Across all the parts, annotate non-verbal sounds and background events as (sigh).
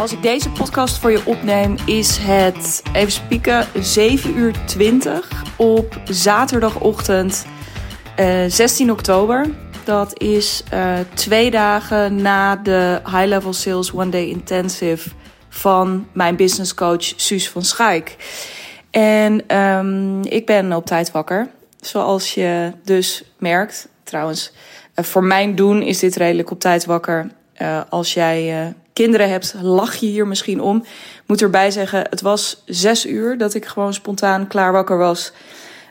Als ik deze podcast voor je opneem, is het even spieken 7 uur 20 op zaterdagochtend uh, 16 oktober. Dat is uh, twee dagen na de High Level Sales One Day Intensive van mijn business coach Suus van Schaik. En um, ik ben op tijd wakker, zoals je dus merkt. Trouwens, uh, voor mijn doen is dit redelijk op tijd wakker. Als jij kinderen hebt, lach je hier misschien om. Moet erbij zeggen, het was zes uur dat ik gewoon spontaan klaar wakker was.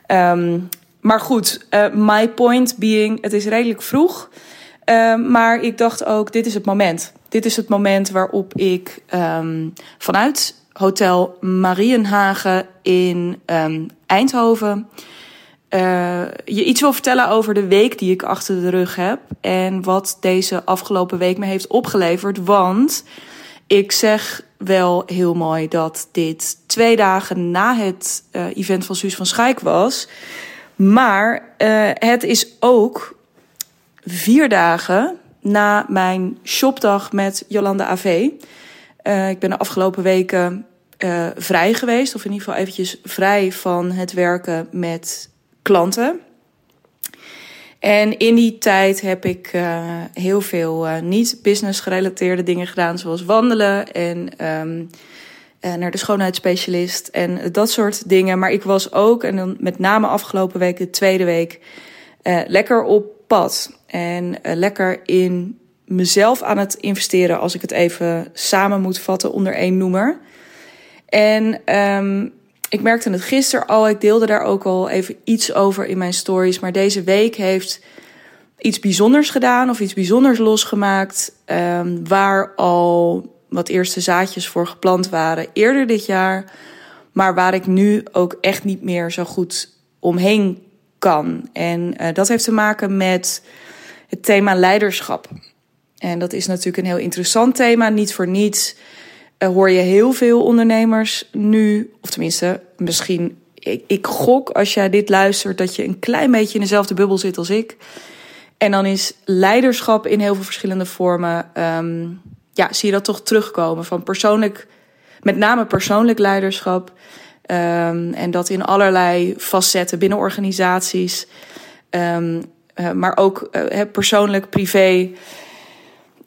Um, maar goed, uh, my point being, het is redelijk vroeg. Uh, maar ik dacht ook, dit is het moment. Dit is het moment waarop ik um, vanuit Hotel Marienhagen in Eindhoven uh, je iets wil vertellen over de week die ik achter de rug heb. En wat deze afgelopen week me heeft opgeleverd. Want ik zeg wel heel mooi dat dit twee dagen na het uh, event van Suus van Schaik was. Maar uh, het is ook vier dagen na mijn shopdag met Jolanda AV. Ik ben de afgelopen weken vrij geweest, of in ieder geval eventjes vrij van het werken met klanten. En in die tijd heb ik uh, heel veel uh, niet-business gerelateerde dingen gedaan, zoals wandelen en um, uh, naar de schoonheidsspecialist en dat soort dingen. Maar ik was ook, en dan met name afgelopen week, de tweede week, lekker op pad. En lekker in mezelf aan het investeren, als ik het even samen moet vatten onder één noemer. En um, ik merkte het gisteren al, ik deelde daar ook al even iets over in mijn stories. Maar deze week heeft iets bijzonders gedaan of iets bijzonders losgemaakt. Um, waar al wat eerste zaadjes voor geplant waren eerder dit jaar. Maar waar ik nu ook echt niet meer zo goed omheen kan. En uh, dat heeft te maken met het thema leiderschap. En dat is natuurlijk een heel interessant thema, niet voor niets hoor je heel veel ondernemers nu, of tenminste, misschien, ik, ik gok als jij dit luistert, dat je een klein beetje in dezelfde bubbel zit als ik. En dan is leiderschap in heel veel verschillende vormen, um, ja, zie je dat toch terugkomen van persoonlijk, met name persoonlijk leiderschap. Um, en dat in allerlei facetten binnen organisaties, um, uh, maar ook uh, persoonlijk, privé.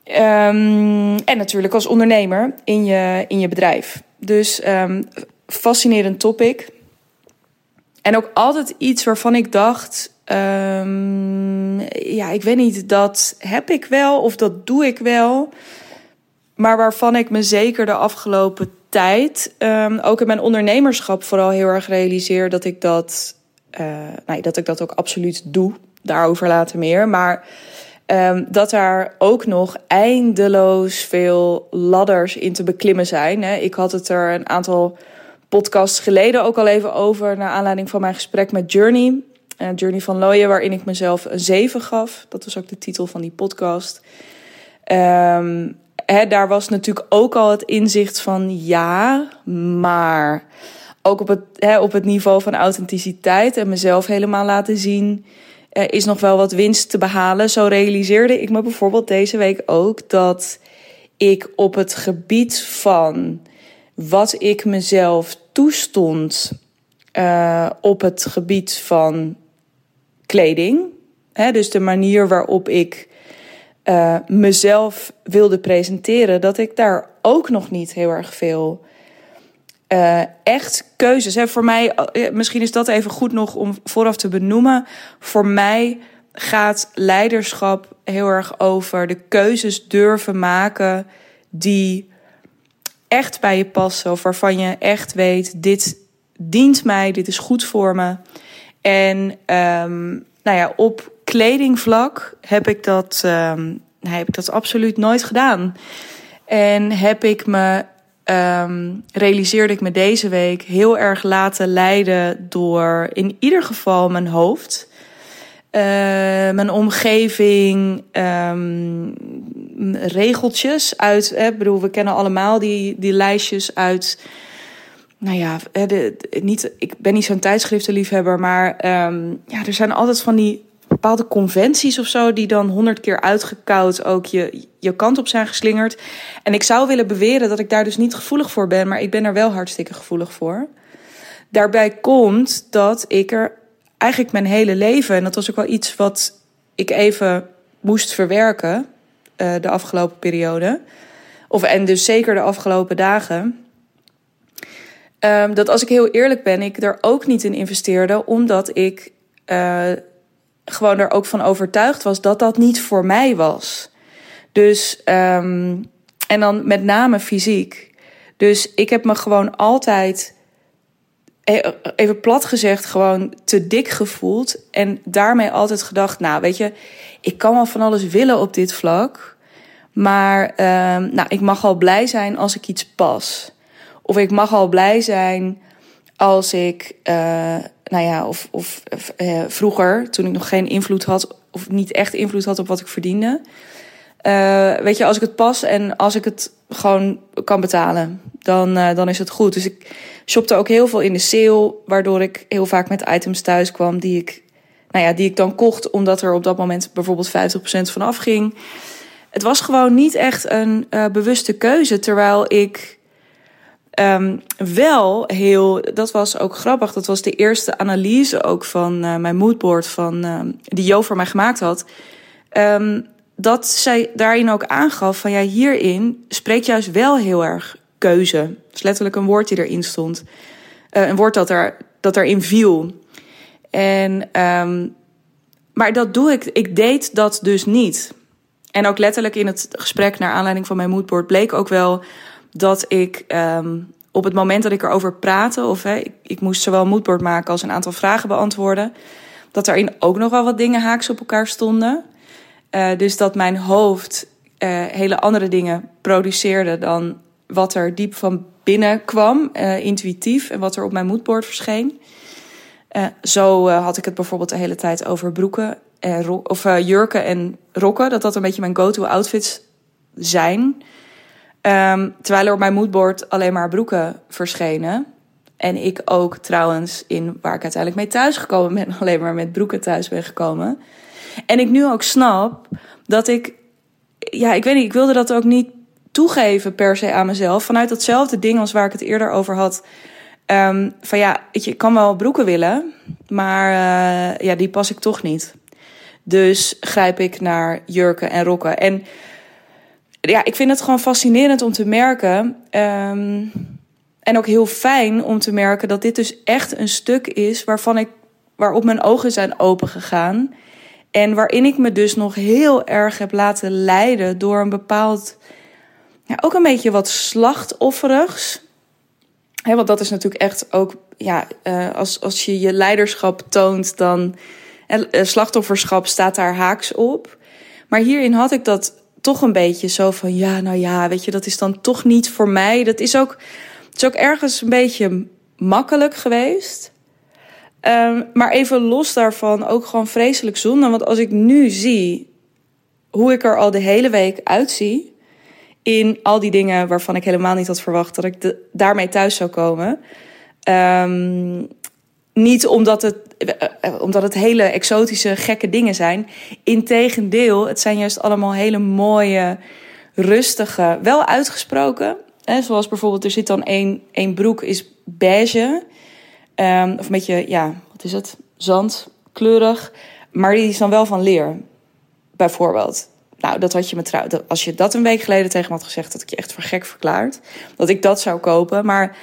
Um, en natuurlijk als ondernemer in je, in je bedrijf. Dus um, fascinerend topic. En ook altijd iets waarvan ik dacht: um, ja, ik weet niet, dat heb ik wel of dat doe ik wel. Maar waarvan ik me zeker de afgelopen tijd, ook in mijn ondernemerschap, vooral heel erg realiseer dat ik dat, uh, nee, dat ik dat ook absoluut doe. Daarover later meer. Maar Um, dat daar ook nog eindeloos veel ladders in te beklimmen zijn. Hè. Ik had het er een aantal podcasts geleden ook al even over, naar aanleiding van mijn gesprek met Journey. Uh, Journey van Looyen, waarin ik mezelf een 7 gaf. Dat was ook de titel van die podcast. Um, hè, daar was natuurlijk ook al het inzicht van ja, maar ook op het, hè, op het niveau van authenticiteit en mezelf helemaal laten zien er is nog wel wat winst te behalen. Zo realiseerde ik me bijvoorbeeld deze week ook dat ik op het gebied van wat ik mezelf toestond uh, op het gebied van kleding. Hè, dus de manier waarop ik uh, mezelf wilde presenteren, dat ik daar ook nog niet heel erg veel uh, echt keuzes. Hè. Voor mij, uh, misschien is dat even goed nog om vooraf te benoemen. Voor mij gaat leiderschap heel erg over de keuzes durven maken die echt bij je passen. Of waarvan je echt weet, dit dient mij, dit is goed voor me. En um, nou ja, op kledingvlak heb ik dat, um, heb ik dat absoluut nooit gedaan. En heb ik me um, realiseerde ik me deze week heel erg laten leiden door in ieder geval mijn hoofd. Uh, mijn omgeving, um, regeltjes uit. Hè, bedoel, we kennen allemaal die, die lijstjes uit. Nou ja, niet, ik ben niet zo'n tijdschriftenliefhebber, maar um, ja, er zijn altijd van die bepaalde conventies of zo, die dan honderd keer uitgekoud ook je, je kant op zijn geslingerd. En ik zou willen beweren dat ik daar dus niet gevoelig voor ben, maar ik ben er wel hartstikke gevoelig voor. Daarbij komt dat ik er eigenlijk mijn hele leven, en dat was ook wel iets wat ik even moest verwerken uh, de afgelopen periode. Of, en dus zeker de afgelopen dagen. Um, dat als ik heel eerlijk ben, ik er ook niet in investeerde, omdat ik uh, gewoon er ook van overtuigd was dat dat niet voor mij was. Dus, um, en dan met name fysiek. Dus ik heb me gewoon altijd, e-, even plat gezegd, gewoon te dik gevoeld. En daarmee altijd gedacht, nou weet je, ik kan wel van alles willen op dit vlak. Maar um, nou, ik mag al blij zijn als ik iets pas. Of ik mag al blij zijn als ik, uh, nou ja, of, of uh, vroeger, toen ik nog geen invloed had, of niet echt invloed had op wat ik verdiende. Uh, weet je, als ik het pas en als ik het gewoon kan betalen, dan, dan is het goed. Dus ik shopte ook heel veel in de sale, waardoor ik heel vaak met items thuis kwam die ik, nou ja, die ik dan kocht, omdat er op dat moment bijvoorbeeld 50% van afging. Het was gewoon niet echt een bewuste keuze, terwijl ik Um, wel heel, dat was ook grappig. Dat was de eerste analyse ook van uh, mijn moodboard van, uh, die Jo voor mij gemaakt had. Um, dat zij daarin ook aangaf van ja, hierin spreekt juist wel heel erg keuze. Dat is letterlijk een woord die erin stond. Uh, een woord dat, er, dat erin viel. En, maar dat doe ik. Ik deed dat dus niet. En ook letterlijk in het gesprek naar aanleiding van mijn moodboard bleek ook wel dat ik um, op het moment dat ik erover praatte, of hè, ik, ik, moest zowel moodboard maken als een aantal vragen beantwoorden, dat daarin ook nog wel wat dingen haaks op elkaar stonden. Uh, dus dat mijn hoofd uh, hele andere dingen produceerde dan wat er diep van binnen kwam, uh, intuïtief, en wat er op mijn moodboard verscheen. zo had ik het bijvoorbeeld de hele tijd over broeken of jurken en rokken, dat dat een beetje mijn go-to outfits zijn. Um, terwijl er op mijn moodboard alleen maar broeken verschenen. En ik ook trouwens in waar ik uiteindelijk mee thuis gekomen ben, (laughs) alleen maar met broeken thuis ben gekomen. En ik nu ook snap dat ik, ja, ik weet niet, ik wilde dat ook niet toegeven per se aan mezelf. Vanuit datzelfde ding als waar ik het eerder over had. Um, van ja, weet je, ik kan wel broeken willen, maar uh, ja, die pas ik toch niet. Dus grijp ik naar jurken en rokken. En ja, ik vind het gewoon fascinerend om te merken. Um, en ook heel fijn om te merken dat dit dus echt een stuk is waarvan ik, waarop mijn ogen zijn opengegaan. En waarin ik me dus nog heel erg heb laten leiden door een bepaald, ja, ook een beetje wat slachtofferigs. Want dat is natuurlijk echt ook, ja, uh, als, als je je leiderschap toont, dan. En, uh, slachtofferschap staat daar haaks op. Maar hierin had ik dat toch een beetje zo van ja, nou ja, weet je, dat is dan toch niet voor mij. Dat is ook, het is ook ergens een beetje makkelijk geweest. Um, maar even los daarvan ook gewoon vreselijk zonde. Want als ik nu zie hoe ik er al de hele week uitzie. In al die dingen waarvan ik helemaal niet had verwacht dat ik daarmee thuis zou komen. Um, niet omdat het, eh, eh, omdat het hele exotische, gekke dingen zijn. Integendeel, het zijn juist allemaal hele mooie, rustige, wel uitgesproken. Hè, zoals bijvoorbeeld, er zit dan één, één broek, is beige. Um, of een beetje, ja, wat is het? Zandkleurig. Maar die is dan wel van leer, bijvoorbeeld. Nou, dat had je me trouw. Als je dat een week geleden tegen me had gezegd, dat ik je echt voor gek verklaard. Dat ik dat zou kopen. Maar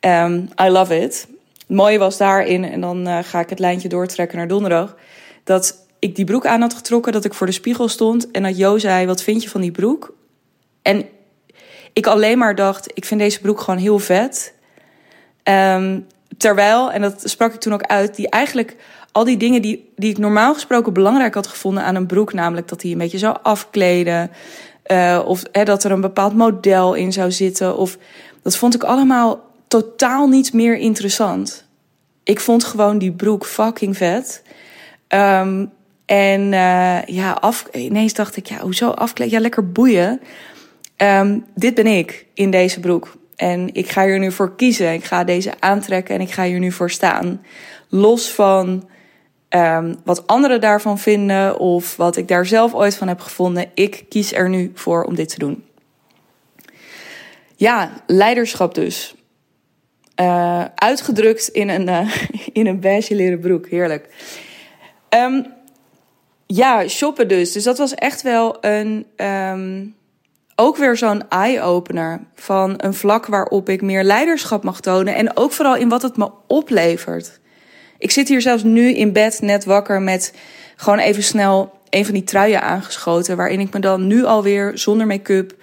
um, I love it mooie was daarin, en dan uh, ga ik het lijntje doortrekken naar donderdag, dat ik die broek aan had getrokken, dat ik voor de spiegel stond en dat Jo zei: Wat vind je van die broek? En ik alleen maar dacht: Ik vind deze broek gewoon heel vet. Um, terwijl, en dat sprak ik toen ook uit, die eigenlijk al die dingen die, die ik normaal gesproken belangrijk had gevonden aan een broek, namelijk dat hij een beetje zou afkleden, uh, of dat er een bepaald model in zou zitten, of dat vond ik allemaal totaal niet meer interessant. Ik vond gewoon die broek fucking vet. Um, en uh, ja, af, ineens dacht ik, ja, hoezo afkleden? Ja, lekker boeien. Um, dit ben ik in deze broek. En ik ga hier nu voor kiezen. Ik ga deze aantrekken en ik ga hier nu voor staan. Los van um, wat anderen daarvan vinden of wat ik daar zelf ooit van heb gevonden. Ik kies er nu voor om dit te doen. Ja, leiderschap dus. Uh, uitgedrukt in een, uh, (laughs) in een beige leren broek. Heerlijk. Um, ja, shoppen dus. Dus dat was echt wel een. Um, ook weer zo'n eye-opener van een vlak waarop ik meer leiderschap mag tonen. En ook vooral in wat het me oplevert. Ik zit hier zelfs nu in bed net wakker met gewoon even snel een van die truien aangeschoten. Waarin ik me dan nu alweer zonder make-up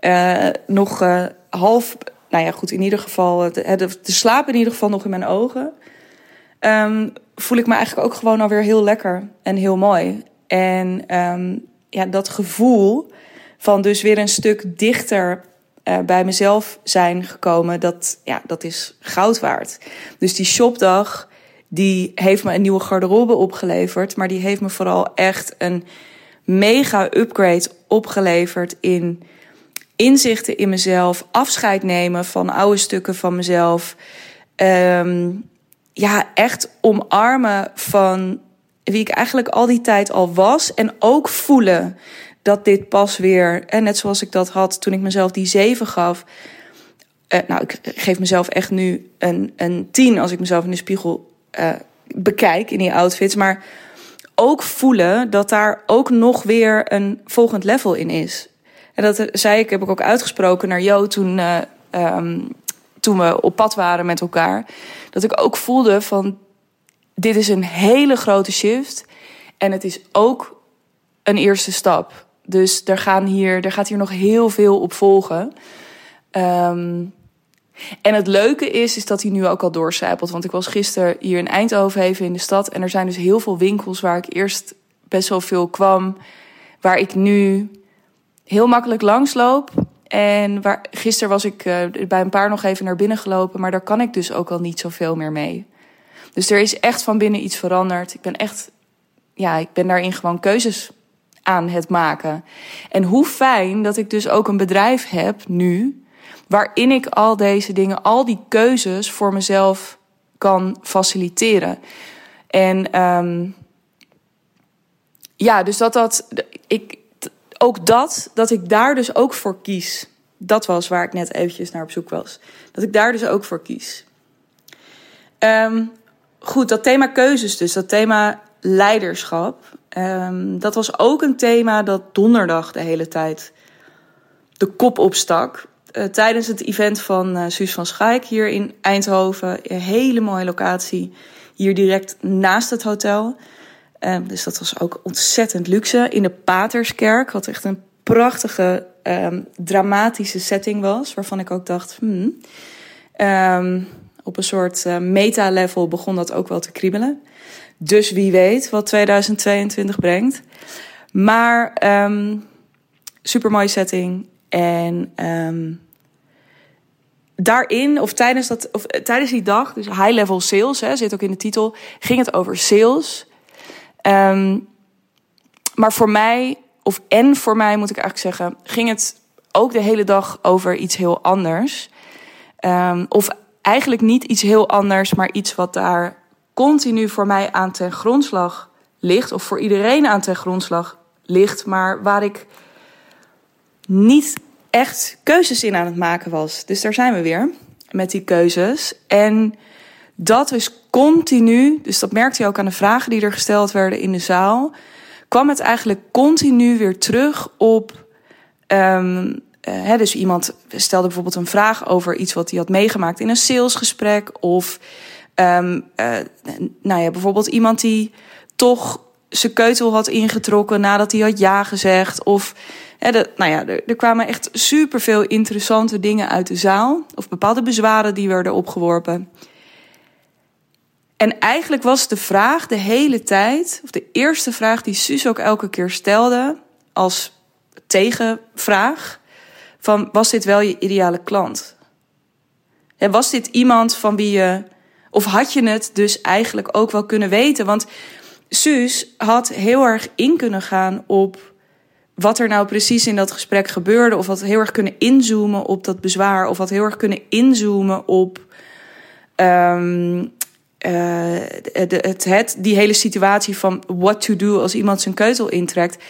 uh, nog half. Nou ja, goed, in ieder geval. De, de, slaap in ieder geval nog in mijn ogen. Um, voel ik me eigenlijk ook gewoon alweer heel lekker en heel mooi. En um, ja, dat gevoel van dus weer een stuk dichter uh, bij mezelf zijn gekomen, dat, ja, dat is goud waard. Dus die shopdag, die heeft me een nieuwe garderobe opgeleverd, maar die heeft me vooral echt een mega upgrade opgeleverd in inzichten in mezelf, afscheid nemen van oude stukken van mezelf. Um, ja, echt omarmen van wie ik eigenlijk al die tijd al was. En ook voelen dat dit pas weer, en net zoals ik dat had toen ik mezelf die zeven gaf. Uh, nou, ik geef mezelf echt nu een, een tien als ik mezelf in de spiegel uh, bekijk in die outfits. Maar ook voelen dat daar ook nog weer een volgend level in is. En dat zei ik, heb ik ook uitgesproken naar Jo toen, uh, um, toen we op pad waren met elkaar. Dat ik ook voelde van, dit is een hele grote shift. En het is ook een eerste stap. Dus er, gaan hier, er gaat hier nog heel veel op volgen. Um, en het leuke is, is dat hij nu ook al doorcijpelt. Want ik was gisteren hier in Eindhoven even in de stad. En er zijn dus heel veel winkels waar ik eerst best wel veel kwam. Waar ik nu heel makkelijk langsloop. En waar, gisteren was ik uh, bij een paar nog even naar binnen gelopen. Maar daar kan ik dus ook al niet zoveel meer mee. Dus er is echt van binnen iets veranderd. Ik ben echt, ja, ik ben daarin gewoon keuzes aan het maken. En hoe fijn dat ik dus ook een bedrijf heb nu, waarin ik al deze dingen, al die keuzes voor mezelf kan faciliteren. En um, ja, dus dat dat, ik, ook dat, dat ik daar dus ook voor kies. Dat was waar ik net eventjes naar op zoek was. Dat ik daar dus ook voor kies. Um, goed, dat thema keuzes dus, dat thema leiderschap. Um, dat was ook een thema dat donderdag de hele tijd de kop opstak. Uh, tijdens het event van uh, Suus van Schaik hier in Eindhoven. Een hele mooie locatie. Hier direct naast het hotel. Um, dus dat was ook ontzettend luxe. In de Paterskerk, wat echt een prachtige, um, dramatische setting was. Waarvan ik ook dacht, hmm, um, op een soort uh, meta-level begon dat ook wel te kriebelen. Dus wie weet wat 2022 brengt. Maar super mooie setting. En daarin, of tijdens, dat, of eh, tijdens die dag, dus high level sales, hè, zit ook in de titel, ging het over sales. Um, maar voor mij, of en voor mij moet ik eigenlijk zeggen, ging het ook de hele dag over iets heel anders. Um, of eigenlijk niet iets heel anders, maar iets wat daar continu voor mij aan ten grondslag ligt, of voor iedereen aan ten grondslag ligt, maar waar ik niet echt keuzes in aan het maken was. Dus daar zijn we weer met die keuzes. En dat is continu, dus dat merkte je ook aan de vragen die er gesteld werden in de zaal, kwam het eigenlijk continu weer terug op. Um, uh, dus iemand stelde bijvoorbeeld een vraag over iets wat hij had meegemaakt in een salesgesprek. Of um, uh, nou ja, bijvoorbeeld iemand die toch zijn keutel had ingetrokken nadat hij had ja gezegd. Of hè, nou ja, er, er kwamen echt superveel interessante dingen uit de zaal. Of bepaalde bezwaren die werden opgeworpen. En eigenlijk was de vraag de hele tijd, of de eerste vraag die Suus ook elke keer stelde als tegenvraag, van was dit wel je ideale klant? En was dit iemand van wie je of had je het dus eigenlijk ook wel kunnen weten? Want Suus had heel erg in kunnen gaan op wat er nou precies in dat gesprek gebeurde. Of had heel erg kunnen inzoomen op dat bezwaar. Of had heel erg kunnen inzoomen op um, het, het, die hele situatie van what to do als iemand zijn keutel intrekt.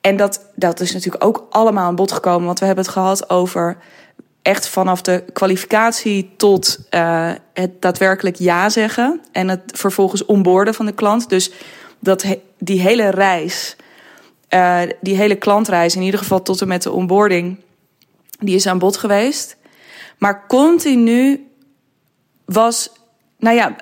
En dat, dat is natuurlijk ook allemaal aan bod gekomen. Want we hebben het gehad over echt vanaf de kwalificatie tot uh, het daadwerkelijk ja zeggen. En het vervolgens onboorden van de klant. Dus dat, die hele reis, uh, die hele klantreis, in ieder geval tot en met de onboarding, die is aan bod geweest. Maar continu was, nou ja,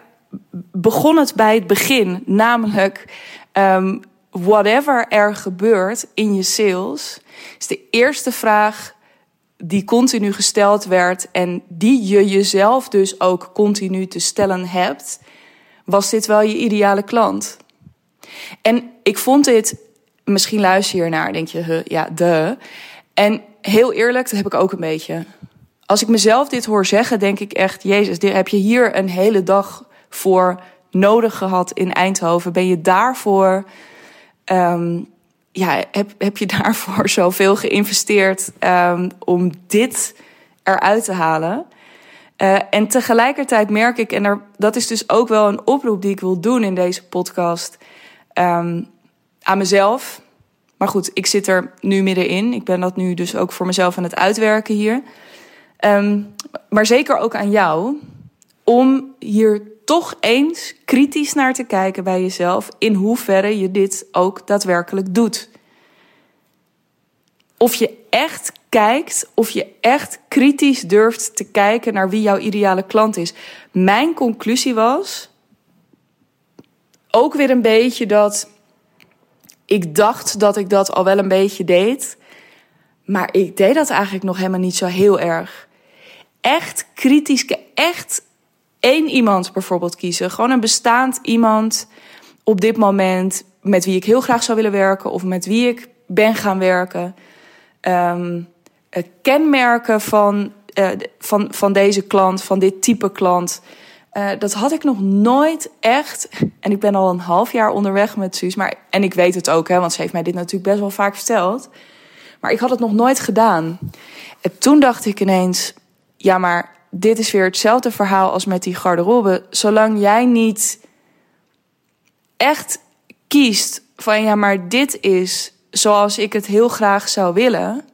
begon het bij het begin. Namelijk, um, whatever er gebeurt in je sales, is de eerste vraag die continu gesteld werd en die je jezelf dus ook continu te stellen hebt, was dit wel je ideale klant? En ik vond dit, misschien luister je ernaar, denk je, ja, de. En heel eerlijk, dat heb ik ook een beetje. Als ik mezelf dit hoor zeggen, denk ik echt, Jezus, heb je hier een hele dag voor nodig gehad in Eindhoven? Ben je daarvoor um, ja, heb, heb je (laughs) daarvoor zoveel geïnvesteerd um, om dit eruit te halen? Uh, en tegelijkertijd merk ik, en dat is dus ook wel een oproep die ik wil doen in deze podcast, um, aan mezelf. Maar goed, ik zit er nu middenin. Ik ben dat nu dus ook voor mezelf aan het uitwerken hier. Maar zeker ook aan jou, om hier toch eens kritisch naar te kijken bij jezelf in hoeverre je dit ook daadwerkelijk doet. Of je echt kijkt, of je echt kritisch durft te kijken naar wie jouw ideale klant is. Mijn conclusie was ook weer een beetje dat ik dacht dat ik dat al wel een beetje deed. Maar ik deed dat eigenlijk nog helemaal niet zo heel erg. Echt kritisch, echt één iemand bijvoorbeeld kiezen. Gewoon een bestaand iemand op dit moment met wie ik heel graag zou willen werken of met wie ik ben gaan werken. Um, kenmerken van, uh, van, van deze klant, van dit type klant. Uh, dat had ik nog nooit echt. En ik ben al een half jaar onderweg met Suus. Maar, en ik weet het ook, hè, want ze heeft mij dit natuurlijk best wel vaak verteld. Maar ik had het nog nooit gedaan. En toen dacht ik ineens: ja, maar dit is weer hetzelfde verhaal als met die garderobe. Zolang jij niet echt kiest van ja, maar dit is zoals ik het heel graag zou willen,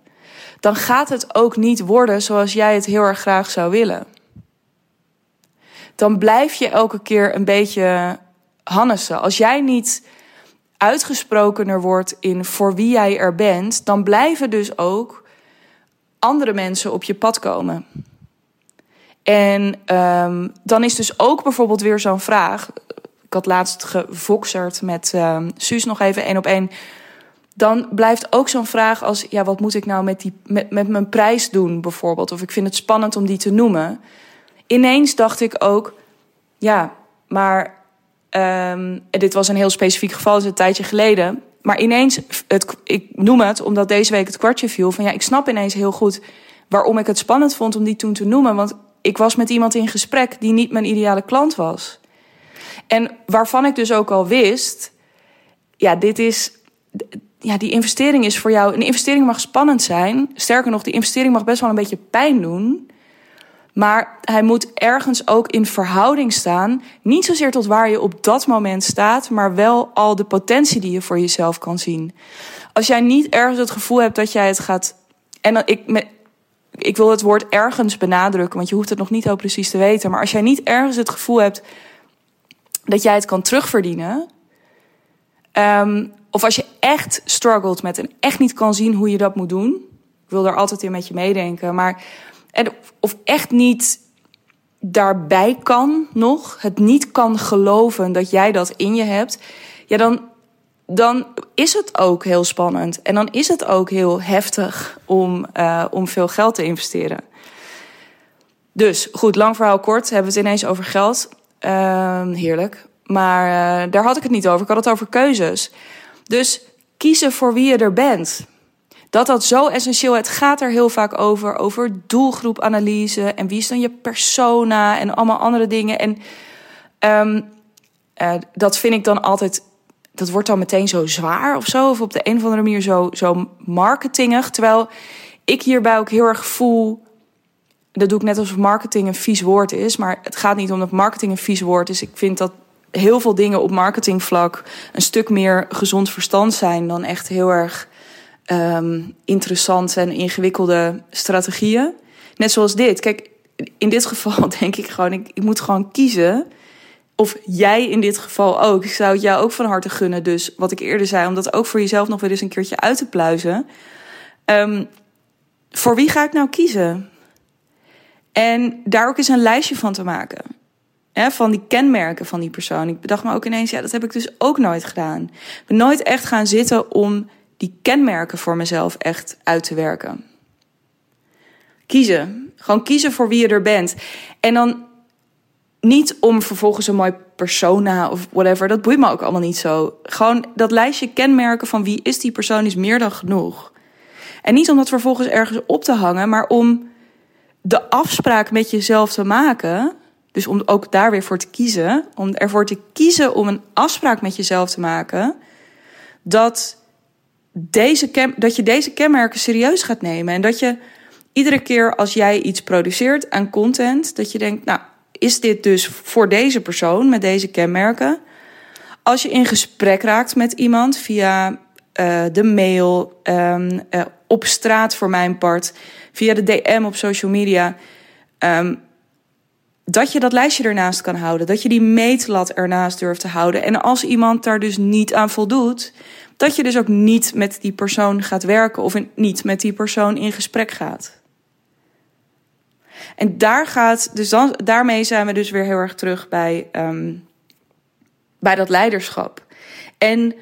dan gaat het ook niet worden zoals jij het heel erg graag zou willen. Dan blijf je elke keer een beetje Hannessen. Als jij niet uitgesprokener wordt in voor wie jij er bent, dan blijven dus ook andere mensen op je pad komen. En um, dan is dus ook bijvoorbeeld weer zo'n vraag. Ik had laatst gevoxerd met um, Suus nog even één op één. Dan blijft ook zo'n vraag als: ja, wat moet ik nou met, die, met, met mijn prijs doen, bijvoorbeeld? Of ik vind het spannend om die te noemen. Ineens dacht ik ook: ja, maar. Um, dit was een heel specifiek geval, het is een tijdje geleden. Maar ineens, het, ik noem het omdat deze week het kwartje viel. Van ja, ik snap ineens heel goed waarom ik het spannend vond om die toen te noemen. Want ik was met iemand in gesprek die niet mijn ideale klant was. En waarvan ik dus ook al wist, ja, dit is, ja, die investering is voor jou. Een investering mag spannend zijn. Sterker nog, die investering mag best wel een beetje pijn doen. Maar hij moet ergens ook in verhouding staan. Niet zozeer tot waar je op dat moment staat, maar wel al de potentie die je voor jezelf kan zien. Als jij niet ergens het gevoel hebt dat jij het gaat. En ik, ik wil het woord ergens benadrukken, want je hoeft het nog niet heel precies te weten. Maar als jij niet ergens het gevoel hebt dat jij het kan terugverdienen. Um, of als je echt struggelt met en echt niet kan zien hoe je dat moet doen. Ik wil daar altijd in met je meedenken. Maar, of echt niet daarbij kan nog. Het niet kan geloven dat jij dat in je hebt. Ja, dan, dan is het ook heel spannend. En dan is het ook heel heftig om, uh, om veel geld te investeren. Dus goed, lang verhaal kort, hebben we het ineens over geld. Uh, heerlijk. Maar uh, daar had ik het niet over. Ik had het over keuzes. Dus kiezen voor wie je er bent. Dat dat zo essentieel. Het gaat er heel vaak over. Over doelgroepanalyse. En wie is dan je persona. En allemaal andere dingen. En um, uh, dat vind ik dan altijd dat wordt dan meteen zo zwaar of zo. Of op de een of andere manier zo, zo marketingig. Terwijl ik hierbij ook heel erg voel dat doe ik net alsof marketing een vies woord is. Maar het gaat niet om dat marketing een vies woord is. Ik vind dat heel veel dingen op marketingvlak een stuk meer gezond verstand zijn dan echt heel erg um, interessante en ingewikkelde strategieën. Net zoals dit. Kijk, in dit geval (laughs) denk ik gewoon, ik, ik moet gewoon kiezen. Of jij in dit geval ook. Ik zou het jou ook van harte gunnen. Dus wat ik eerder zei, om dat ook voor jezelf nog weer eens een keertje uit te pluizen. Um, voor wie ga ik nou kiezen? En daar ook eens een lijstje van te maken. van die kenmerken van die persoon. Ik bedacht me ook ineens, ja, dat heb ik dus ook nooit gedaan. Ik ben nooit echt gaan zitten om die kenmerken voor mezelf echt uit te werken. Kiezen. Gewoon kiezen voor wie je er bent. En dan niet om vervolgens een mooi persona of whatever. Dat boeit me ook allemaal niet zo. Gewoon dat lijstje kenmerken van wie is die persoon is meer dan genoeg. En niet om dat vervolgens ergens op te hangen, maar om de afspraak met jezelf te maken. Dus om ook daar weer voor te kiezen. Om ervoor te kiezen om een afspraak met jezelf te maken. Dat, deze, dat je deze kenmerken serieus gaat nemen. En dat je iedere keer als jij iets produceert aan content, dat je denkt, nou, is dit dus voor deze persoon met deze kenmerken? Als je in gesprek raakt met iemand via uh, de mail, um, uh, op straat voor mijn part, via de DM op social media. Um, dat je dat lijstje ernaast kan houden. Dat je die meetlat ernaast durft te houden. En als iemand daar dus niet aan voldoet, dat je dus ook niet met die persoon gaat werken of niet met die persoon in gesprek gaat. En daar gaat, dus dan, daarmee zijn we dus weer heel erg terug bij, um, bij dat leiderschap. En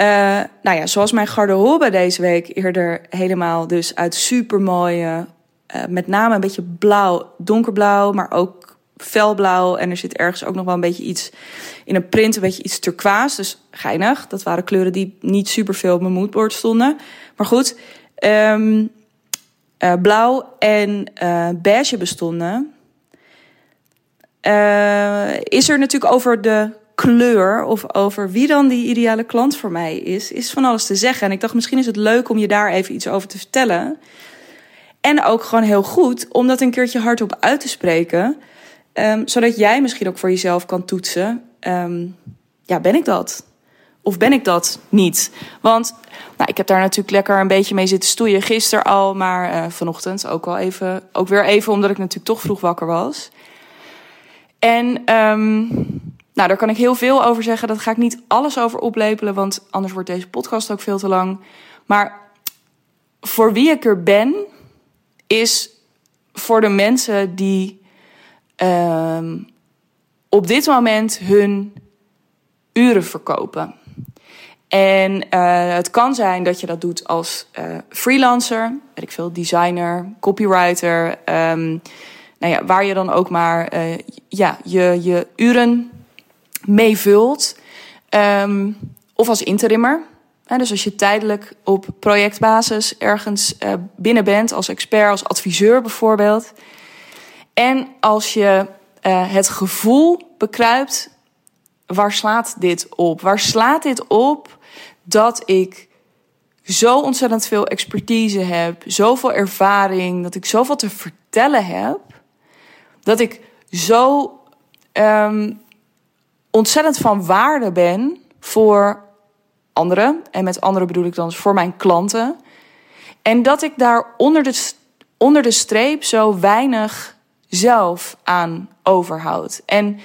uh, nou ja, zoals mijn garderobe deze week eerder helemaal dus uit supermooie, uh, met name een beetje blauw, donkerblauw, maar ook felblauw. En er zit ergens ook nog wel een beetje iets in een print, een beetje iets turquoise. Dus geinig. Dat waren kleuren die niet super veel op mijn moodboard stonden. Maar goed, um, uh, blauw en uh, beige bestonden. Uh, is er natuurlijk over de kleur of over wie dan die ideale klant voor mij is, is van alles te zeggen. En ik dacht, misschien is het leuk om je daar even iets over te vertellen. En ook gewoon heel goed om dat een keertje hardop uit te spreken. Um, zodat jij misschien ook voor jezelf kan toetsen. Um, ja, ben ik dat? Of ben ik dat niet? Want nou, ik heb daar natuurlijk lekker een beetje mee zitten stoeien gisteren al, maar uh, vanochtend ook al even. Ook weer even omdat ik natuurlijk toch vroeg wakker was. En um, nou, daar kan ik heel veel over zeggen. Dat ga ik niet alles over oplepelen, want anders wordt deze podcast ook veel te lang. Maar voor wie ik er ben, is voor de mensen die um, op dit moment hun uren verkopen. En uh, het kan zijn dat je dat doet als uh, freelancer, weet ik veel, designer, copywriter. Um, nou ja, waar je dan ook maar uh, ja, je, je uren meevult. Um, of als interimmer. dus als je tijdelijk op projectbasis ergens binnen bent, als expert, als adviseur bijvoorbeeld. En als je het gevoel bekruipt, waar slaat dit op? Waar slaat dit op dat ik zo ontzettend veel expertise heb, zoveel ervaring, dat ik zoveel te vertellen heb, dat ik zo um, ontzettend van waarde ben voor anderen. En met anderen bedoel ik dan voor mijn klanten. En dat ik daar onder de, onder de streep zo weinig zelf aan overhoud. En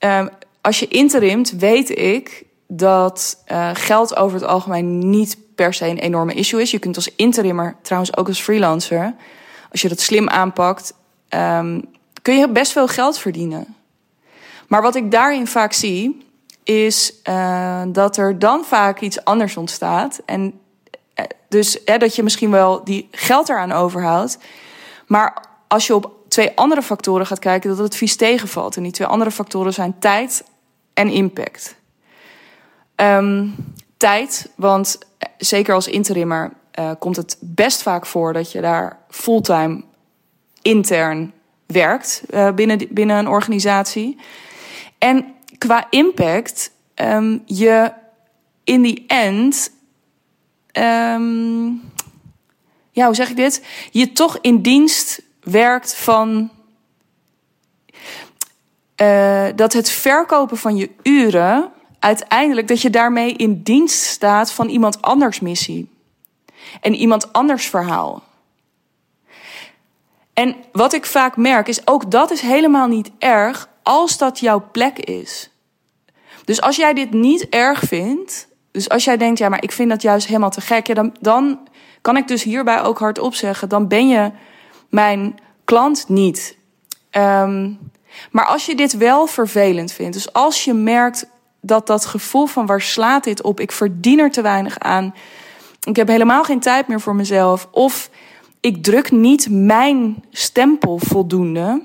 uh, als je interimt, weet ik dat uh, geld over het algemeen niet per se een enorme issue is. Je kunt als interimmer, trouwens ook als freelancer, als je dat slim aanpakt, um, kun je best veel geld verdienen. Maar wat ik daarin vaak zie, is uh, dat er dan vaak iets anders ontstaat. En uh, dus dat je misschien wel die geld eraan overhoudt. Maar als je op twee andere factoren gaat kijken, dat het vies tegenvalt. En die twee andere factoren zijn tijd en impact. Um, tijd, want eh, zeker als interimmer uh, komt het best vaak voor dat je daar fulltime intern werkt uh, binnen, binnen een organisatie. En qua impact, um, je in die end, um, ja, hoe zeg ik dit? Je toch in dienst werkt van. Dat het verkopen van je uren uiteindelijk dat je daarmee in dienst staat van iemand anders missie en iemand anders verhaal. En wat ik vaak merk is ook dat is helemaal niet erg als dat jouw plek is. Dus als jij dit niet erg vindt, dus als jij denkt, ja, maar ik vind dat juist helemaal te gek, ja, dan, dan kan ik dus hierbij ook hardop zeggen, dan ben je mijn klant niet. Um, maar als je dit wel vervelend vindt, dus als je merkt dat dat gevoel van waar slaat dit op, ik verdien er te weinig aan, ik heb helemaal geen tijd meer voor mezelf, of ik druk niet mijn stempel voldoende,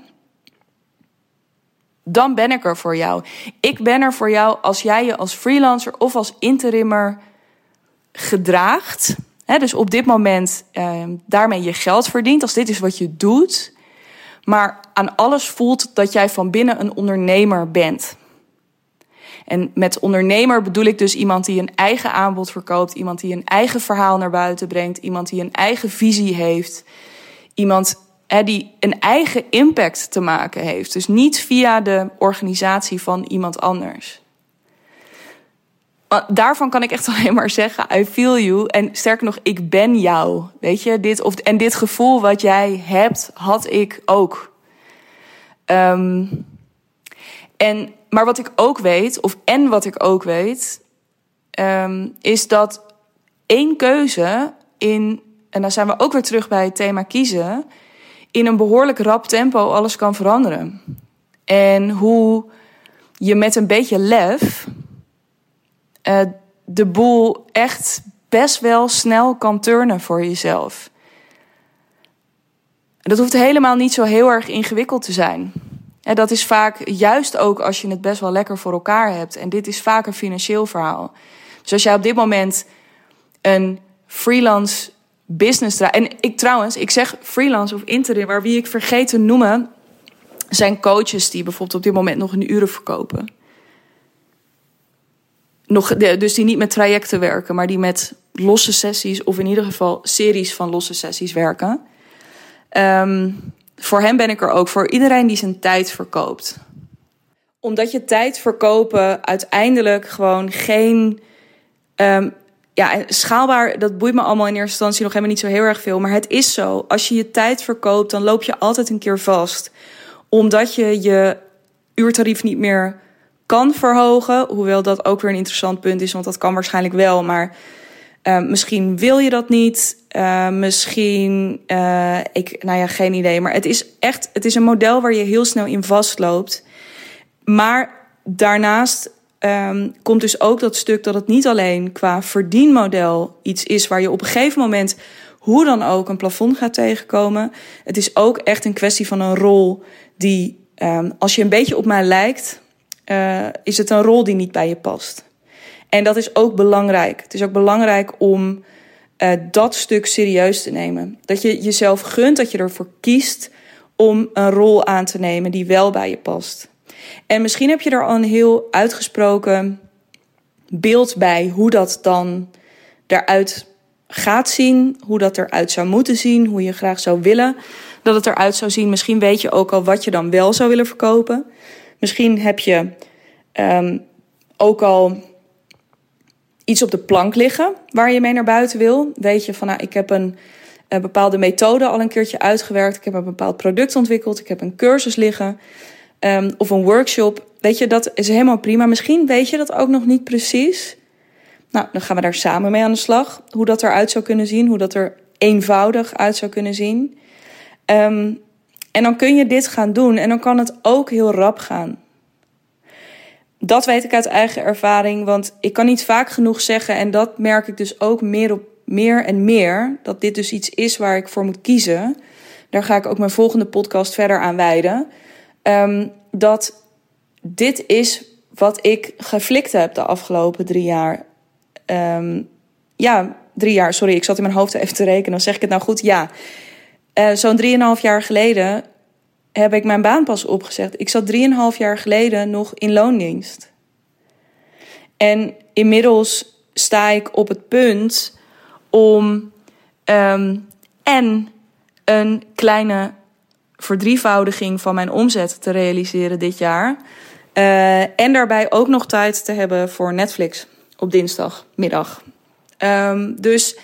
dan ben ik er voor jou. Ik ben er voor jou als jij je als freelancer of als interimmer gedraagt. Dus op dit moment eh, daarmee je geld verdient, als dit is wat je doet. Maar aan alles voelt dat jij van binnen een ondernemer bent. En met ondernemer bedoel ik dus iemand die een eigen aanbod verkoopt, iemand die een eigen verhaal naar buiten brengt, iemand die een eigen visie heeft, iemand die een eigen impact te maken heeft. Dus niet via de organisatie van iemand anders. Daarvan kan ik echt (laughs) alleen maar zeggen: I feel you. En sterker nog, ik ben jou. Weet je, dit, of, en dit gevoel wat jij hebt, had ik ook. Um, en maar wat ik ook weet, of en wat ik ook weet, um, is dat één keuze in, en dan zijn we ook weer terug bij het thema kiezen, in een behoorlijk rap tempo alles kan veranderen. En hoe je met een beetje lef uh, de boel echt best wel snel kan turnen voor jezelf. Dat hoeft helemaal niet zo heel erg ingewikkeld te zijn. En dat is vaak juist ook als je het best wel lekker voor elkaar hebt. En dit is vaak een financieel verhaal. Dus als jij op dit moment een freelance business draait. En ik trouwens, ik zeg freelance of interim, maar wie ik vergeet te noemen, zijn coaches die bijvoorbeeld op dit moment nog een uren verkopen. Nog, dus die niet met trajecten werken, maar die met losse sessies of in ieder geval series van losse sessies werken. Um, voor hem ben ik er ook voor iedereen die zijn tijd verkoopt. Omdat je tijd verkopen uiteindelijk gewoon geen. Um, ja, schaalbaar, dat boeit me allemaal in eerste instantie nog helemaal niet zo heel erg veel. Maar het is zo. Als je je tijd verkoopt, dan loop je altijd een keer vast. Omdat je je uurtarief niet meer kan verhogen. Hoewel dat ook weer een interessant punt is, want dat kan waarschijnlijk wel. Maar uh, misschien wil je dat niet. Uh, misschien, uh, ik, nou ja, geen idee. Maar het is echt, het is een model waar je heel snel in vastloopt. Maar daarnaast um, komt dus ook dat stuk dat het niet alleen qua verdienmodel iets is waar je op een gegeven moment hoe dan ook een plafond gaat tegenkomen. Het is ook echt een kwestie van een rol die, um, als je een beetje op mij lijkt, is het een rol die niet bij je past. En dat is ook belangrijk. Het is ook belangrijk om uh, dat stuk serieus te nemen. Dat je jezelf gunt, dat je ervoor kiest om een rol aan te nemen die wel bij je past. En misschien heb je er al een heel uitgesproken beeld bij hoe dat dan eruit gaat zien, hoe dat eruit zou moeten zien, hoe je graag zou willen dat het eruit zou zien. Misschien weet je ook al wat je dan wel zou willen verkopen. Misschien heb je um, ook al iets op de plank liggen waar je mee naar buiten wil. Weet je van, nou, ik heb een, een bepaalde methode al een keertje uitgewerkt. Ik heb een bepaald product ontwikkeld. Ik heb een cursus liggen. Um, of een workshop. Weet je, dat is helemaal prima. Misschien weet je dat ook nog niet precies. Nou, dan gaan we daar samen mee aan de slag. Hoe dat eruit zou kunnen zien. Hoe dat er eenvoudig uit zou kunnen zien. Um, en dan kun je dit gaan doen. En dan kan het ook heel rap gaan dat weet ik uit eigen ervaring, want ik kan niet vaak genoeg zeggen en dat merk ik dus ook meer op meer en meer dat dit dus iets is waar ik voor moet kiezen. Daar ga ik ook mijn volgende podcast verder aan wijden. Um, dat dit is wat ik geflikt heb de afgelopen drie jaar. Um, ja, drie jaar, sorry, ik zat in mijn hoofd even te rekenen. Dan zeg ik het nou goed? Ja. Uh, Zo'n drieënhalf jaar geleden heb ik mijn baan pas opgezegd. Ik zat drieënhalf jaar geleden nog in loondienst. En inmiddels sta ik op het punt om um, en een kleine verdrievoudiging van mijn omzet te realiseren dit jaar. Uh, en daarbij ook nog tijd te hebben voor Netflix op dinsdagmiddag. Um, dus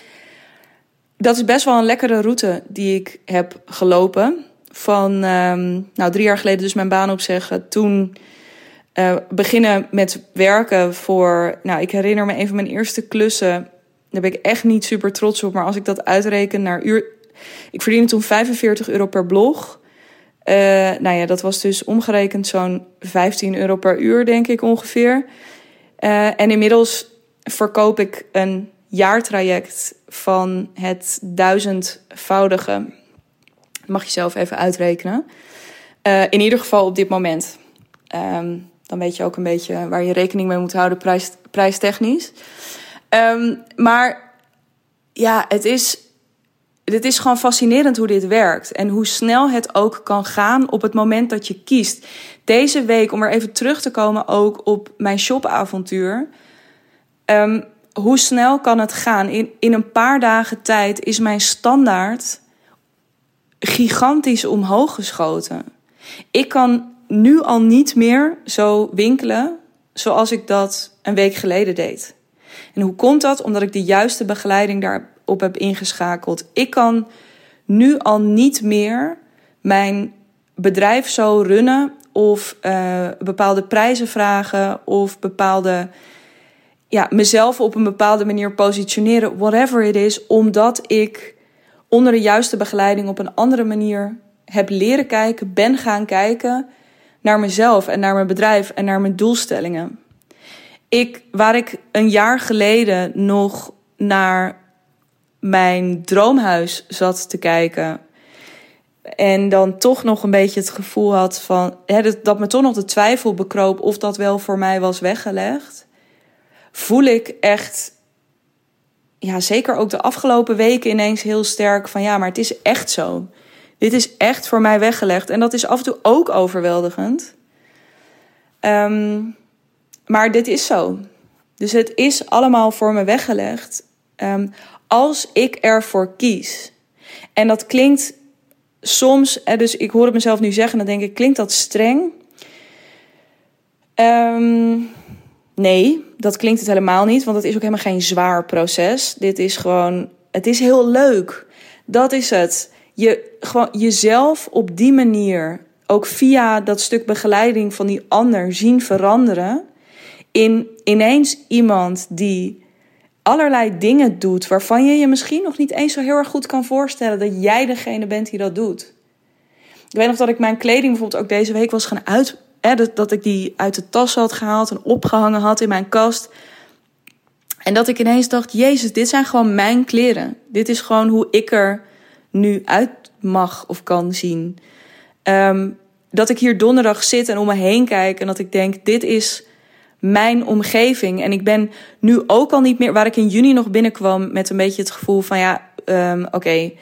dat is best wel een lekkere route die ik heb gelopen. Van um, nou, drie jaar geleden dus mijn baan opzeggen. Toen uh, beginnen met werken voor... Nou, ik herinner me een van mijn eerste klussen. Daar ben ik echt niet super trots op. Maar als ik dat uitreken naar uur... Ik verdiende toen 45 euro per blog. Uh, nou ja, dat was dus omgerekend zo'n 15 euro per uur, denk ik ongeveer. Uh, en inmiddels verkoop ik een jaartraject van het duizendvoudige. Mag je zelf even uitrekenen. Uh, in ieder geval op dit moment. Um, dan weet je ook een beetje waar je rekening mee moet houden, prijs, prijstechnisch. Um, maar ja, het is, het is gewoon fascinerend hoe dit werkt. En hoe snel het ook kan gaan op het moment dat je kiest. Deze week, om er even terug te komen ook op mijn shopavontuur. Um, hoe snel kan het gaan? In, in een paar dagen tijd is mijn standaard gigantisch omhoog geschoten. Ik kan nu al niet meer zo winkelen zoals ik dat een week geleden deed. En hoe komt dat? Omdat ik de juiste begeleiding daarop heb ingeschakeld. Ik kan nu al niet meer mijn bedrijf zo runnen of uh, bepaalde prijzen vragen of bepaalde ja, mezelf op een bepaalde manier positioneren, whatever it is, omdat ik onder de juiste begeleiding op een andere manier heb leren kijken, ben gaan kijken naar mezelf en naar mijn bedrijf en naar mijn doelstellingen. Ik, waar ik een jaar geleden nog naar mijn droomhuis zat te kijken. En dan toch nog een beetje het gevoel had van. Hè, dat, dat me toch nog de twijfel bekroop of dat wel voor mij was weggelegd. Voel ik echt. Ja, zeker ook de afgelopen weken ineens heel sterk van ja, maar het is echt zo. Dit is echt voor mij weggelegd. En dat is af en toe ook overweldigend. Um, maar dit is zo. Dus het is allemaal voor me weggelegd. Um, als ik ervoor kies. En dat klinkt soms, dus ik hoor het mezelf nu zeggen, dan denk ik, klinkt dat streng? Um, nee, dat klinkt het helemaal niet, want het is ook helemaal geen zwaar proces. Dit is gewoon, het is heel leuk. Dat is het je gewoon jezelf op die manier, ook via dat stuk begeleiding van die ander, zien veranderen. In ineens iemand die allerlei dingen doet waarvan je je misschien nog niet eens zo heel erg goed kan voorstellen dat jij degene bent die dat doet. Ik weet nog dat ik mijn kleding bijvoorbeeld ook deze week was gaan uit. Dat ik die uit de tas had gehaald en opgehangen had in mijn kast. En dat ik ineens dacht: Jezus, dit zijn gewoon mijn kleren. Dit is gewoon hoe ik er nu uit mag of kan zien. Um, dat ik hier donderdag zit en om me heen kijk en dat ik denk: dit is mijn omgeving. En ik ben nu ook al niet meer waar ik in juni nog binnenkwam met een beetje het gevoel van ja, um, oké,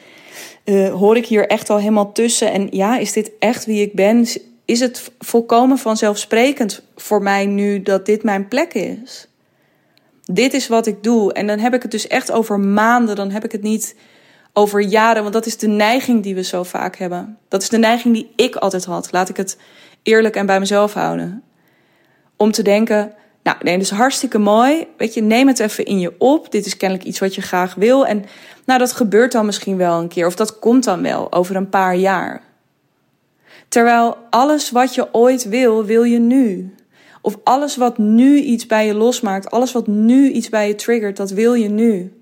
uh, hoor ik hier echt al helemaal tussen? En ja, is dit echt wie ik ben? Is het volkomen vanzelfsprekend voor mij nu dat dit mijn plek is? Dit is wat ik doe. En dan heb ik het dus echt over maanden. Dan heb ik het niet over jaren. Want dat is de neiging die we zo vaak hebben. Dat is de neiging die ik altijd had. Laat ik het eerlijk en bij mezelf houden. Om te denken, nou nee, dat is hartstikke mooi. Weet je, neem het even in je op. Dit is kennelijk iets wat je graag wil. En nou, dat gebeurt dan misschien wel een keer. Of dat komt dan wel over een paar jaar. Terwijl alles wat je ooit wil, wil je nu. Of alles wat nu iets bij je losmaakt, alles wat nu iets bij je triggert, dat wil je nu.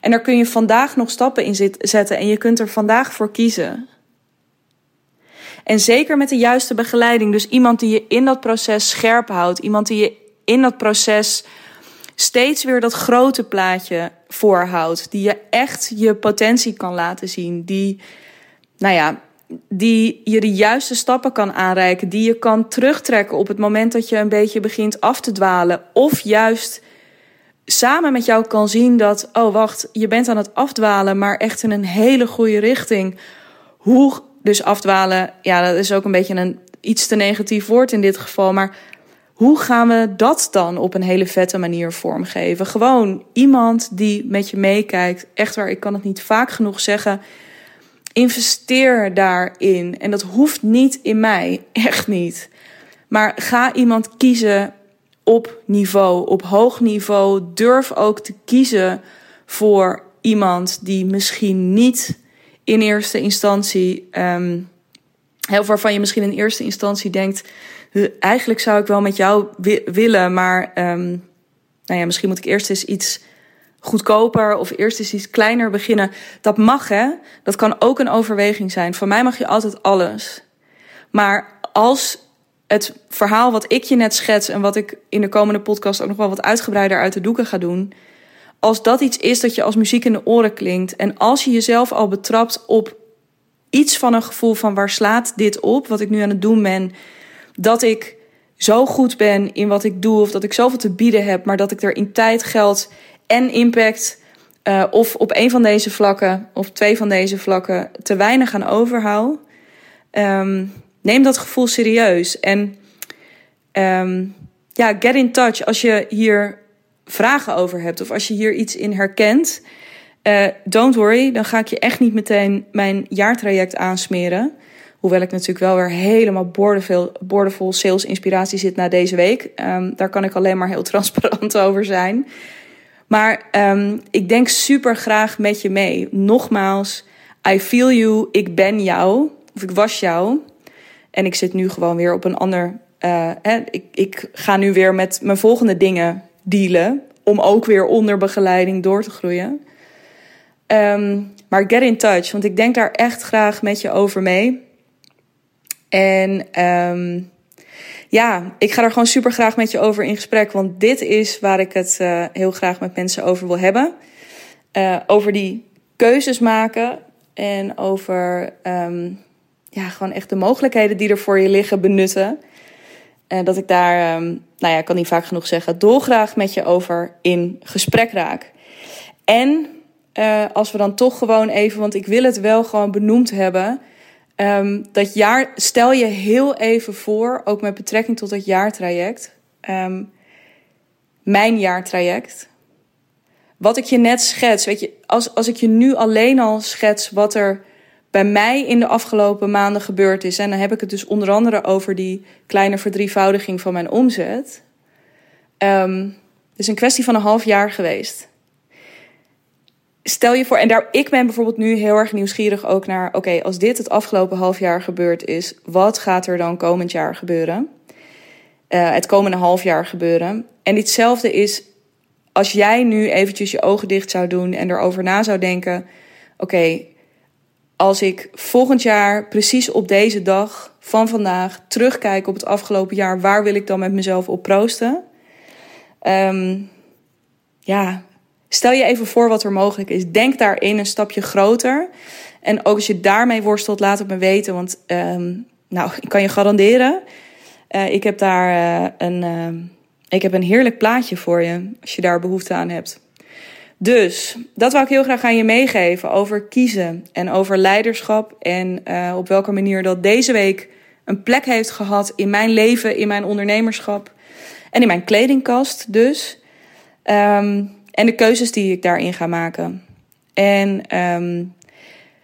En daar kun je vandaag nog stappen in zetten en je kunt er vandaag voor kiezen. En zeker met de juiste begeleiding, dus iemand die je in dat proces scherp houdt, iemand die je in dat proces steeds weer dat grote plaatje voorhoudt, die je echt je potentie kan laten zien, die, nou ja, die je de juiste stappen kan aanreiken, die je kan terugtrekken op het moment dat je een beetje begint af te dwalen, of juist samen met jou kan zien dat, oh wacht, je bent aan het afdwalen, maar echt in een hele goede richting. Hoe dus afdwalen, ja, dat is ook een beetje een iets te negatief woord in dit geval, maar hoe gaan we dat dan op een hele vette manier vormgeven? Gewoon iemand die met je meekijkt. Echt waar, ik kan het niet vaak genoeg zeggen. Investeer daarin. En dat hoeft niet in mij, echt niet. Maar ga iemand kiezen op niveau, op hoog niveau. Durf ook te kiezen voor iemand die misschien niet in eerste instantie, um, waarvan je misschien in eerste instantie denkt, eigenlijk zou ik wel met jou willen, maar um, nou ja, misschien moet ik eerst eens iets goedkoper of eerst eens iets kleiner beginnen. Dat mag hè, dat kan ook een overweging zijn. Van mij mag je altijd alles. Maar als het verhaal wat ik je net schets en wat ik in de komende podcast ook nog wel wat uitgebreider uit de doeken ga doen, als dat iets is dat je als muziek in de oren klinkt en als je jezelf al betrapt op iets van een gevoel van waar slaat dit op, wat ik nu aan het doen ben, dat ik zo goed ben in wat ik doe of dat ik zoveel te bieden heb, maar dat ik er in tijd, geld en impact uh, of op een van deze vlakken of twee van deze vlakken te weinig aan overhoud. Um, neem dat gevoel serieus en um, ja, get in touch als je hier vragen over hebt of als je hier iets in herkent. Uh, don't worry, dan ga ik je echt niet meteen mijn jaartraject aansmeren. Hoewel ik natuurlijk wel weer helemaal boordevol, boordevol sales inspiratie zit na deze week. Um, daar kan ik alleen maar heel (laughs) transparant over zijn. Maar um, ik denk super graag met je mee. Nogmaals, I feel you, ik ben jou, of ik was jou. En ik zit nu gewoon weer op een ander. Uh, hè, ik, ik ga nu weer met mijn volgende dingen dealen. Om ook weer onder begeleiding door te groeien. Um, maar get in touch, want ik denk daar echt graag met je over mee. En um, ja, ik ga er gewoon super graag met je over in gesprek. Want dit is waar ik het uh, heel graag met mensen over wil hebben. Uh, over die keuzes maken. En over um, ja, gewoon echt de mogelijkheden die er voor je liggen benutten. En dat ik daar, um, nou ja, ik kan niet vaak genoeg zeggen, dolgraag met je over in gesprek raak. En als we dan toch gewoon even, want ik wil het wel gewoon benoemd hebben. Um, dat jaar, stel je heel even voor, ook met betrekking tot dat jaartraject. Um, mijn jaartraject. Wat ik je net schets, weet je, als, als ik je nu alleen al schets wat er bij mij in de afgelopen maanden gebeurd is. En dan heb ik het dus onder andere over die kleine verdrievoudiging van mijn omzet. Um, het is een kwestie van een half jaar geweest stel je voor, en daar, ik ben bijvoorbeeld nu heel erg nieuwsgierig ook naar, oké, als dit het afgelopen half jaar gebeurd is, wat gaat er dan komend jaar gebeuren? Uh, het komende half jaar gebeuren. En hetzelfde is, als jij nu eventjes je ogen dicht zou doen en erover na zou denken, oké, als ik volgend jaar precies op deze dag van vandaag terugkijk op het afgelopen jaar, waar wil ik dan met mezelf op proosten? Um, ja, Stel je even voor wat er mogelijk is. Denk daarin een stapje groter. En ook als je daarmee worstelt, laat het me weten. Want um, nou, (laughs) ik kan je garanderen. Uh, ik heb daar uh, een, uh, ik heb een heerlijk plaatje voor je. Als je daar behoefte aan hebt. Dus dat wou ik heel graag aan je meegeven over kiezen en over leiderschap. En op welke manier dat deze week een plek heeft gehad in mijn leven, in mijn ondernemerschap en in mijn kledingkast. Dus. Um, en de keuzes die ik daarin ga maken. En um,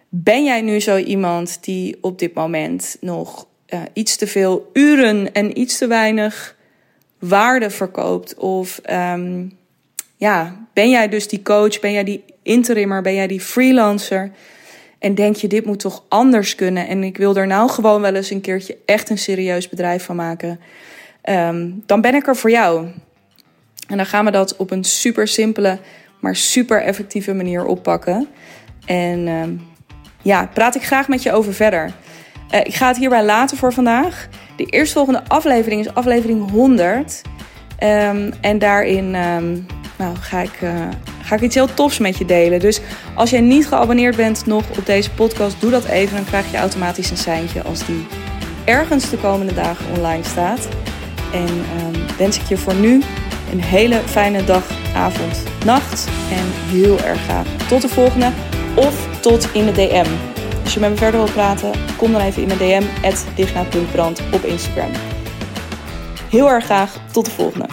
ben jij nu zo iemand die op dit moment nog uh, iets te veel uren en iets te weinig waarde verkoopt? Of um, ja, ben jij dus die coach, ben jij die interimmer, ben jij die freelancer? En denk je, dit moet toch anders kunnen? En ik wil er nou gewoon wel eens een keertje echt een serieus bedrijf van maken. Um, dan ben ik er voor jou. En dan gaan we dat op een super simpele, maar super effectieve manier oppakken. En uh, ja, praat ik graag met je over verder. Uh, ik ga het hierbij laten voor vandaag. De eerstvolgende aflevering is aflevering 100. Um, ehm, en daarin um, nou, ga, ik, uh, ga ik iets heel tofs met je delen. Dus als jij niet geabonneerd bent nog op deze podcast, doe dat even. Dan krijg je automatisch een seintje als die ergens de komende dagen online staat. En wens ik je voor nu een hele fijne dag, avond, nacht. En heel erg graag tot de volgende of tot in de DM. Als je met me verder wilt praten, kom dan even in mijn DM, digna.brand op Instagram. Heel erg graag tot de volgende.